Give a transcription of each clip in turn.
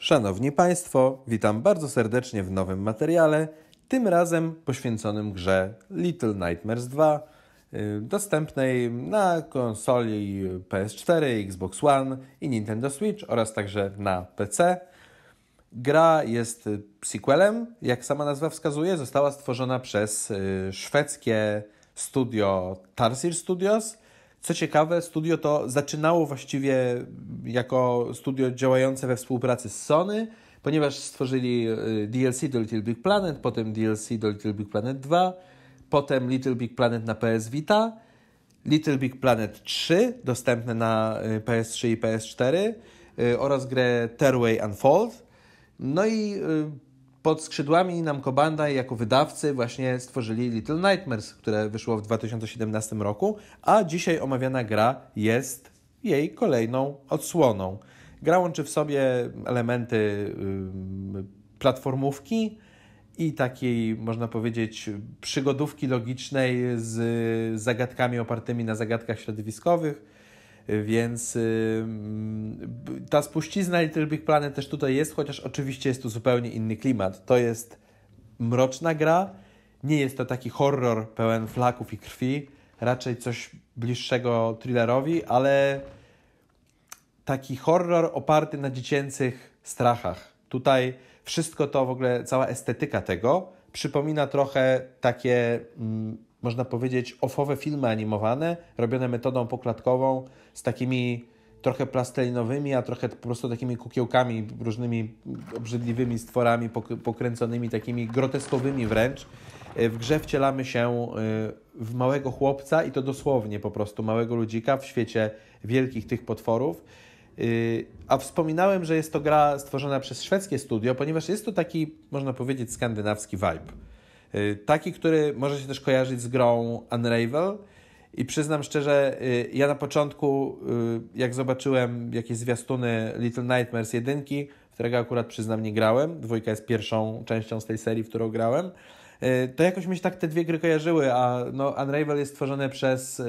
Szanowni Państwo, witam bardzo serdecznie w nowym materiale, tym razem poświęconym grze Little Nightmares 2, y, dostępnej na konsoli PS4, Xbox One i Nintendo Switch oraz także na PC. Gra jest sequelem, jak sama nazwa wskazuje, została stworzona przez y, szwedzkie studio Tarsir Studios. Co ciekawe, studio to zaczynało właściwie jako studio działające we współpracy z Sony, ponieważ stworzyli y, DLC do Little Big Planet, potem DLC do Little Big Planet 2, potem Little Big Planet na PS Vita, Little Big Planet 3 dostępne na y, PS3 i PS4 oraz grę Terway Unfold. No i pod skrzydłami Namco Bandai jako wydawcy właśnie stworzyli Little Nightmares, które wyszło w 2017 roku, a dzisiaj omawiana gra jest jej kolejną odsłoną. Gra łączy w sobie elementy platformówki i takiej, można powiedzieć, przygodówki logicznej z zagadkami opartymi na zagadkach środowiskowych więc y, ta spuścizna Little Big Planet też tutaj jest, chociaż oczywiście jest tu zupełnie inny klimat. To jest mroczna gra, nie jest to taki horror pełen flaków i krwi, raczej coś bliższego thrillerowi, ale taki horror oparty na dziecięcych strachach. Tutaj wszystko to w ogóle, cała estetyka tego przypomina trochę takie mm, można powiedzieć, ofowe filmy animowane, robione metodą poklatkową, z takimi trochę plastelinowymi, a trochę po prostu takimi kukiełkami, różnymi obrzydliwymi stworami, pokręconymi, takimi groteskowymi wręcz. E, w grze wcielamy się e, w małego chłopca i to dosłownie po prostu małego ludzika w świecie wielkich tych potworów. E, a wspominałem, że jest to gra stworzona przez szwedzkie studio, ponieważ jest to taki, można powiedzieć, skandynawski vibe. Y, taki, który może się też kojarzyć z grą Unravel. I przyznam szczerze, y, ja na początku, y, jak zobaczyłem jakieś zwiastuny Little Nightmares 1, w którego akurat przyznam nie grałem, dwójka jest pierwszą częścią z tej serii, w którą grałem, to jakoś mi się tak te dwie gry kojarzyły, a no, Unravel jest stworzone przez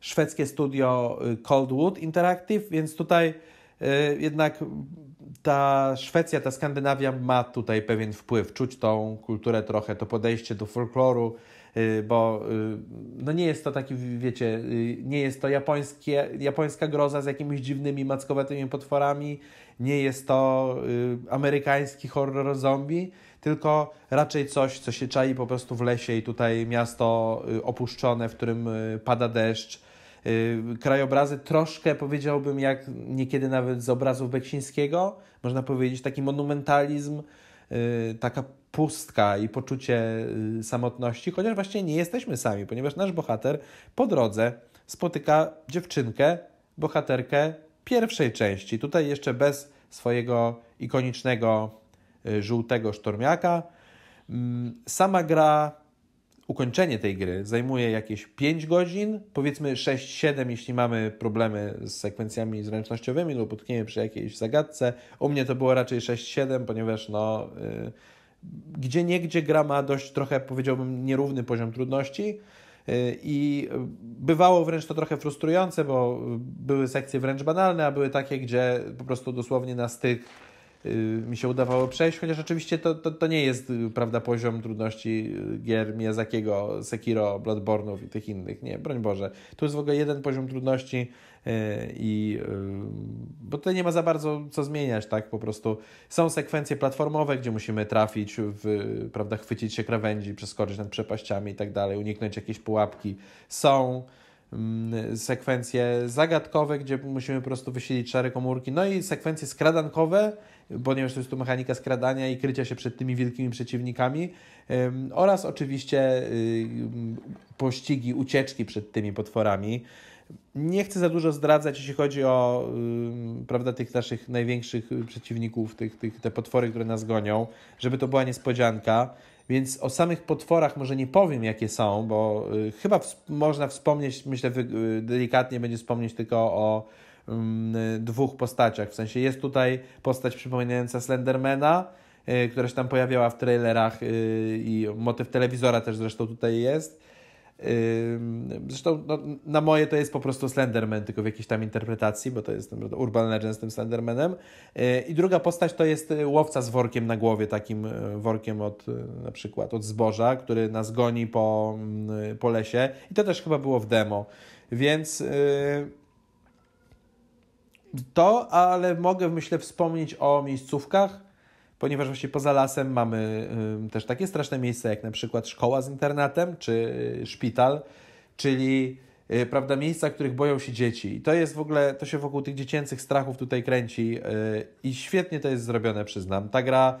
szwedzkie studio Coldwood Interactive, więc tutaj jednak ta Szwecja, ta Skandynawia ma tutaj pewien wpływ, czuć tą kulturę trochę, to podejście do folkloru, y, bo y, no nie jest to taki, wiecie, y, nie jest to japońskie, japońska groza z jakimiś dziwnymi, mackowatymi potworami, nie jest to amerykański horror zombie, tylko raczej coś, co się czai po prostu w lesie i tutaj miasto opuszczone, w którym pada deszcz, Y, krajobrazy troszkę powiedziałbym jak niekiedy nawet z obrazów Beksińskiego, można powiedzieć taki monumentalizm, y, taka pustka i poczucie y, samotności, chociaż właśnie nie jesteśmy sami, ponieważ nasz bohater po drodze spotyka dziewczynkę, bohaterkę pierwszej części. Tutaj jeszcze bez swojego ikonicznego żółtego sztormiaka. Mm, sama gra ukończenie tej gry zajmuje jakieś 5 godzin, powiedzmy 6-7, jeśli mamy problemy z sekwencjami zręcznościowymi lub utkniemy przy jakiejś zagadce. U mnie to było raczej 6-7, ponieważ no, yy, gdzie niegdzie gra ma dość trochę, powiedziałbym, nierówny poziom trudności. Y, I bywało wręcz to trochę frustrujące, bo były sekcje wręcz banalne, a były takie, gdzie po prostu dosłownie na styk Y, mi się udawało przejść, chociaż oczywiście to, to, to nie jest y, prawda, poziom trudności y, gier Miyazakiego, Sekiro, Bloodborne'ów i tych innych. Nie, broń Boże. Tu jest w ogóle jeden poziom trudności i bo tutaj nie ma za bardzo co zmieniać, tak? Po prostu są sekwencje platformowe, gdzie musimy trafić w, prawda, chwycić się krawędzi, przeskoczyć nad przepaściami i tak dalej, uniknąć jakieś pułapki. Są sekwencje zagadkowe, gdzie musimy po prostu wysilić szare komórki, no i sekwencje skradankowe, ponieważ to jest tu mechanika skradania i krycia się przed tymi wielkimi przeciwnikami oraz oczywiście y, pościgi, ucieczki przed tymi potworami. Nie chcę za dużo zdradzać, jeśli chodzi o prawda, tych naszych największych przeciwników, tych, tych, te potwory, które nas gonią, żeby to była niespodzianka. Więc o samych potworach może nie powiem, jakie są, bo y, chyba można wspomnieć, myślę, y, delikatnie będzie wspomnieć tylko o y, dwóch postaciach. W sensie jest tutaj postać przypominająca Slendermana, która się tam pojawiała w trailerach i motyw telewizora też zresztą tutaj jest. Zresztą no, na moje to jest po prostu Slenderman, tylko w jakiejś tam interpretacji, bo to jest Urban Legend z tym Slendermanem. Y, I druga postać to jest łowca z workiem na głowie, takim y, workiem od na przykład od zboża, który nas goni po, po lesie. I to też chyba było w demo. Więc to, ale mogę myślę wspomnieć o miejscówkach, ponieważ właśnie poza lasem mamy też takie straszne miejsca, jak na przykład szkoła z internatem, czy y, szpital, czyli y, prawda, miejsca, których boją się dzieci. I to jest w ogóle, to się wokół tych dziecięcych strachów tutaj kręci y, i świetnie to jest zrobione, przyznam. Ta gra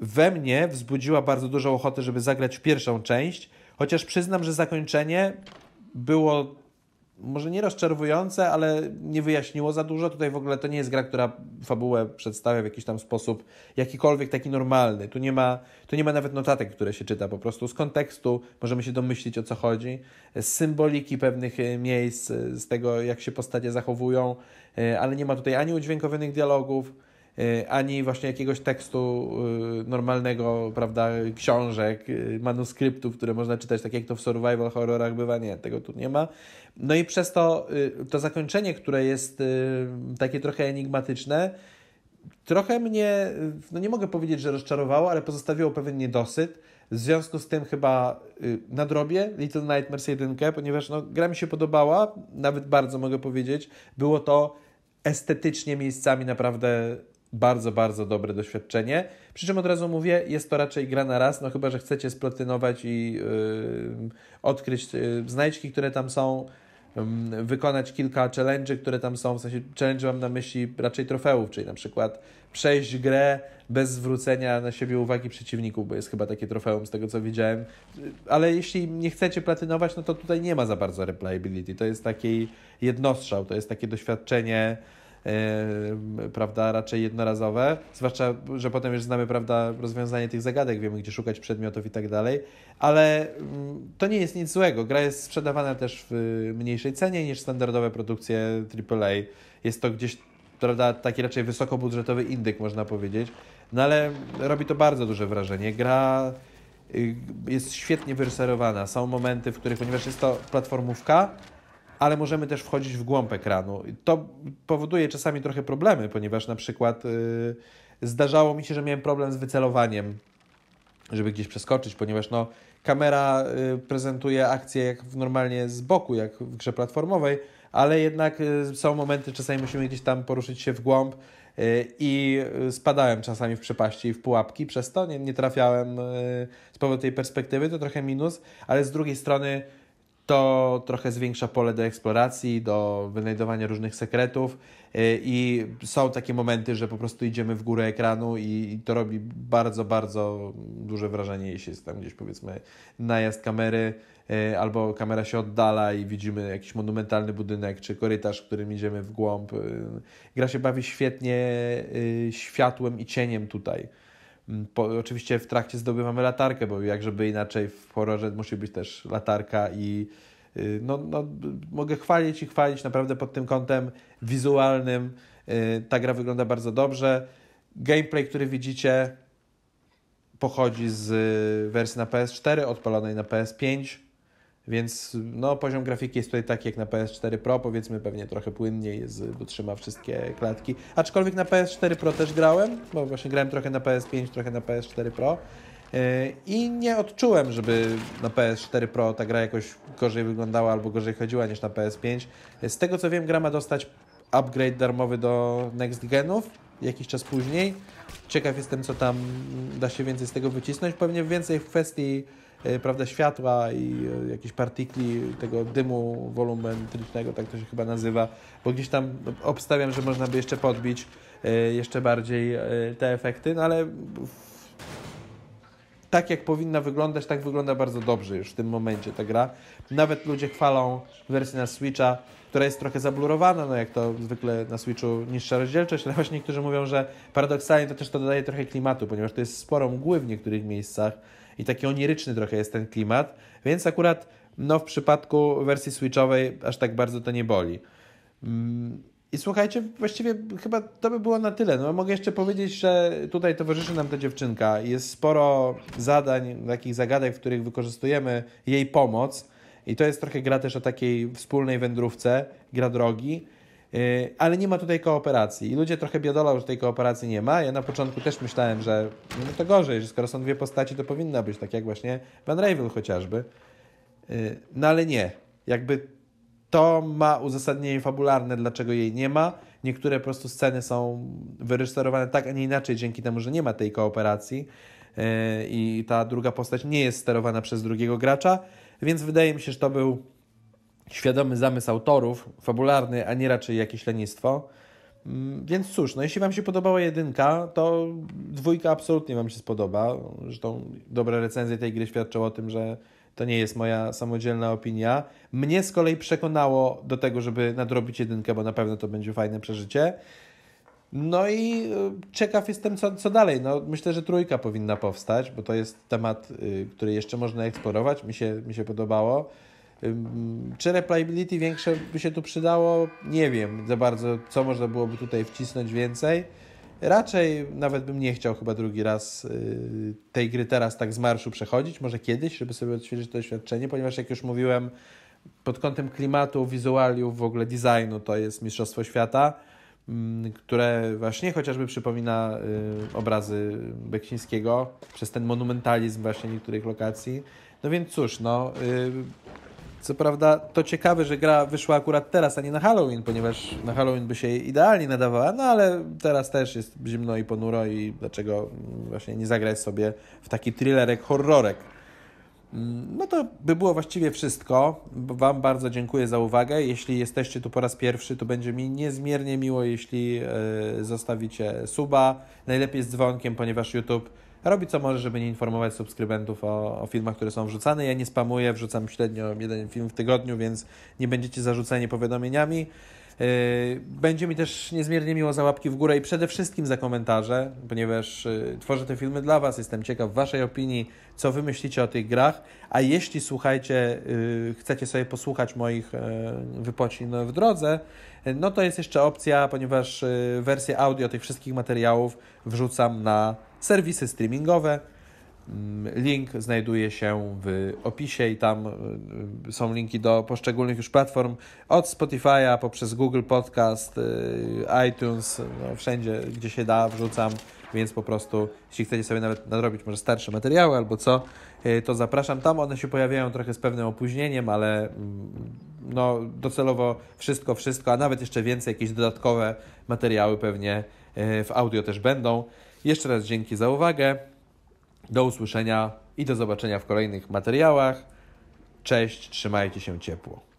we mnie wzbudziła bardzo dużą ochotę, żeby zagrać w pierwszą część, chociaż przyznam, że zakończenie było może nie rozczarowujące, ale nie wyjaśniło za dużo. Tutaj w ogóle to nie jest gra, która fabułę przedstawia w jakiś tam sposób jakikolwiek taki normalny. Tu nie ma, tu nie ma nawet notatek, które się czyta po prostu. Z kontekstu możemy się domyślić o co chodzi, z symboliki pewnych e, miejsc, e, z tego jak się postacie zachowują, e, ale nie ma tutaj ani udźwiękowionych dialogów, ani właśnie jakiegoś tekstu normalnego, prawda, książek, manuskryptów, które można czytać, tak jak to w survival horrorach bywa, nie, tego tu nie ma. No i przez to y, to zakończenie, które jest y, takie trochę enigmatyczne, trochę mnie, y, no nie mogę powiedzieć, że rozczarowało, ale pozostawiło pewien niedosyt. W związku z tym chyba nadrobię Little Nightmares 1, ponieważ no, gra mi się podobała, nawet bardzo mogę powiedzieć. Było to estetycznie miejscami naprawdę bardzo, bardzo dobre doświadczenie. Przy czym od razu mówię, jest to raczej gra na raz, no chyba, że chcecie splotynować i yy, odkryć yy, znajdźki, które tam są, yy, wykonać kilka challenge'y, które tam są, w sensie challenge mam na myśli raczej trofeów, czyli na przykład przejść grę bez zwrócenia na siebie uwagi przeciwników, bo jest chyba takie trofeum z tego, co widziałem. Ale jeśli nie chcecie platynować, no to tutaj nie ma za bardzo replayability. To jest taki jednostrzał, to jest takie doświadczenie prawda, raczej jednorazowe, zwłaszcza, że potem już znamy, prawda, rozwiązanie tych zagadek, wiemy, gdzie szukać przedmiotów i tak dalej, ale mm, to nie jest nic złego. Gra jest sprzedawana też w mniejszej cenie niż standardowe produkcje AAA. Jest to gdzieś, prawda, taki raczej wysokobudżetowy indyk, można powiedzieć, no ale robi to bardzo duże wrażenie. Gra y, jest świetnie wyreżyserowana. Są momenty, w których, ponieważ jest to platformówka, ale możemy też wchodzić w głąb ekranu. To powoduje czasami trochę problemy, ponieważ na przykład yy, zdarzało mi się, że miałem problem z wycelowaniem, żeby gdzieś przeskoczyć, ponieważ no, kamera yy, prezentuje akcję jak normalnie z boku, jak w grze platformowej, ale jednak yy, są momenty, czasami musimy gdzieś tam poruszyć się w głąb y, i spadałem czasami w przepaści i w pułapki, przez to nie, nie trafiałem y, z powodu tej perspektywy, to trochę minus, ale z drugiej strony to trochę zwiększa pole do eksploracji, do wynajdowania różnych sekretów y, i są takie momenty, że po prostu idziemy w górę ekranu i to robi bardzo, bardzo duże wrażenie, jeśli jest tam gdzieś powiedzmy najazd kamery y, albo kamera się oddala i widzimy jakiś monumentalny budynek czy korytarz, którym idziemy w głąb. Y, gra się bawi świetnie światłem i cieniem tutaj. Mm, po, oczywiście w trakcie zdobywamy latarkę, bo jak żeby inaczej w horrorze musi być też latarka i y, no, no, mogę chwalić i chwalić naprawdę pod tym kątem wizualnym. Y, ta gra wygląda bardzo dobrze. Gameplay, który widzicie, pochodzi z wersji na PS4, odpalonej na PS5. Więc no, poziom grafiki jest tutaj taki jak na PS4 Pro, powiedzmy pewnie trochę płynniej, jest, bo trzyma wszystkie klatki. Aczkolwiek na PS4 Pro też grałem, bo właśnie grałem trochę na PS5, trochę na PS4 Pro. Yy, I nie odczułem, żeby na PS4 Pro ta gra jakoś gorzej wyglądała albo gorzej chodziła niż na PS5. Z tego co wiem, gra ma dostać upgrade darmowy do next genów jakiś czas później. Ciekaw jestem, co tam da się więcej z tego wycisnąć. Pewnie więcej w kwestii prawda, światła i e, jakieś partikli tego dymu wolumetrycznego, tak to się chyba nazywa, bo gdzieś tam obstawiam, że można by jeszcze podbić e, jeszcze bardziej te efekty, no ale tak jak powinna wyglądać, tak wygląda bardzo dobrze już w tym momencie ta gra. Nawet ludzie chwalą wersję na Switcha, która jest trochę zablurowana, no jak to zwykle na Switchu niższa rozdzielczość, ale właśnie niektórzy mówią, że paradoksalnie to też to dodaje trochę klimatu, ponieważ to jest sporo mgły w niektórych miejscach i taki oniryczny trochę jest ten klimat, więc akurat no, w przypadku wersji switchowej aż tak bardzo to nie boli. Mm, I słuchajcie, właściwie chyba to by było na tyle. No, mogę jeszcze powiedzieć, że tutaj towarzyszy nam ta dziewczynka. Jest sporo zadań, takich zagadek, w których wykorzystujemy jej pomoc. I to jest trochę gra też o takiej wspólnej wędrówce, gra drogi, ale nie ma tutaj kooperacji. I ludzie trochę biadolą, że tej kooperacji nie ma. Ja na początku też myślałem, że no to gorzej, że skoro są dwie postaci, to powinna być, tak jak właśnie Van Ravel chociażby. Yy, no ale nie. Jakby to ma uzasadnienie fabularne, dlaczego jej nie ma. Niektóre po prostu sceny są wyreżyserowane tak, a nie inaczej, dzięki temu, że nie ma tej kooperacji yy, i ta druga postać nie jest sterowana przez drugiego gracza, więc wydaje mi się, że to był świadomy zamysł autorów, fabularny, a nie raczej jakieś lenistwo. Mm, więc cóż, no jeśli Wam się podobała jedynka, to dwójka absolutnie Wam się spodoba. Zresztą dobre recenzje tej gry świadczą o tym, że to nie jest moja samodzielna opinia. Mnie z kolei przekonało do tego, żeby nadrobić jedynkę, bo na pewno to będzie fajne przeżycie. No i y, ciekaw jestem, co, co dalej. No, myślę, że trójka powinna powstać, bo to jest temat, y, który jeszcze można eksplorować. Mi się, mi się podobało. Czy replayability większe by się tu przydało? Nie wiem za bardzo, co można byłoby tutaj wcisnąć więcej. Raczej nawet bym nie chciał chyba drugi raz y, tej gry teraz tak z marszu przechodzić, może kiedyś, żeby sobie odświeżyć to doświadczenie, ponieważ jak już mówiłem, pod kątem klimatu, wizualiów, w ogóle designu to jest Mistrzostwo Świata, które właśnie chociażby przypomina y, obrazy Beksińskiego przez ten monumentalizm właśnie niektórych lokacji. No więc cóż, no y, co prawda to ciekawe, że gra wyszła akurat teraz, a nie na Halloween, ponieważ na Halloween by się idealnie nadawała, no ale teraz też jest zimno i ponuro i dlaczego właśnie nie zagrać sobie w taki thrillerek, horrorek. Mm, no to by było właściwie wszystko. Wam bardzo dziękuję za uwagę. Jeśli jesteście tu po raz pierwszy, to będzie mi niezmiernie miło, jeśli e, zostawicie suba, najlepiej z dzwonkiem, ponieważ YouTube robi co może, żeby nie informować subskrybentów o, o, filmach, które są wrzucane. Ja nie spamuję, wrzucam średnio jeden film w tygodniu, więc nie będziecie zarzuceni powiadomieniami. Yy, będzie mi też niezmiernie miło za łapki w górę i przede wszystkim za komentarze, ponieważ yy, tworzę te filmy dla Was. Jestem ciekaw Waszej opinii, co Wy myślicie o tych grach. A jeśli słuchajcie, yy, chcecie sobie posłuchać moich wypocin w drodze, no to jest jeszcze opcja, ponieważ wersję audio tych wszystkich materiałów wrzucam na serwisy streamingowe. Mm, link znajduje się w opisie i tam y, są linki do poszczególnych już platform od Spotify'a poprzez Google Podcast, y, iTunes, no wszędzie gdzie się da wrzucam, więc po prostu jeśli chcecie sobie nawet nadrobić może starsze materiały albo co, y, to zapraszam. Tam one się pojawiają trochę z pewnym opóźnieniem, ale mm, no docelowo wszystko, wszystko, a nawet jeszcze więcej, jakieś dodatkowe materiały pewnie w audio też będą. Jeszcze raz dzięki za uwagę. Do usłyszenia i do zobaczenia w kolejnych materiałach. Cześć, trzymajcie się ciepło.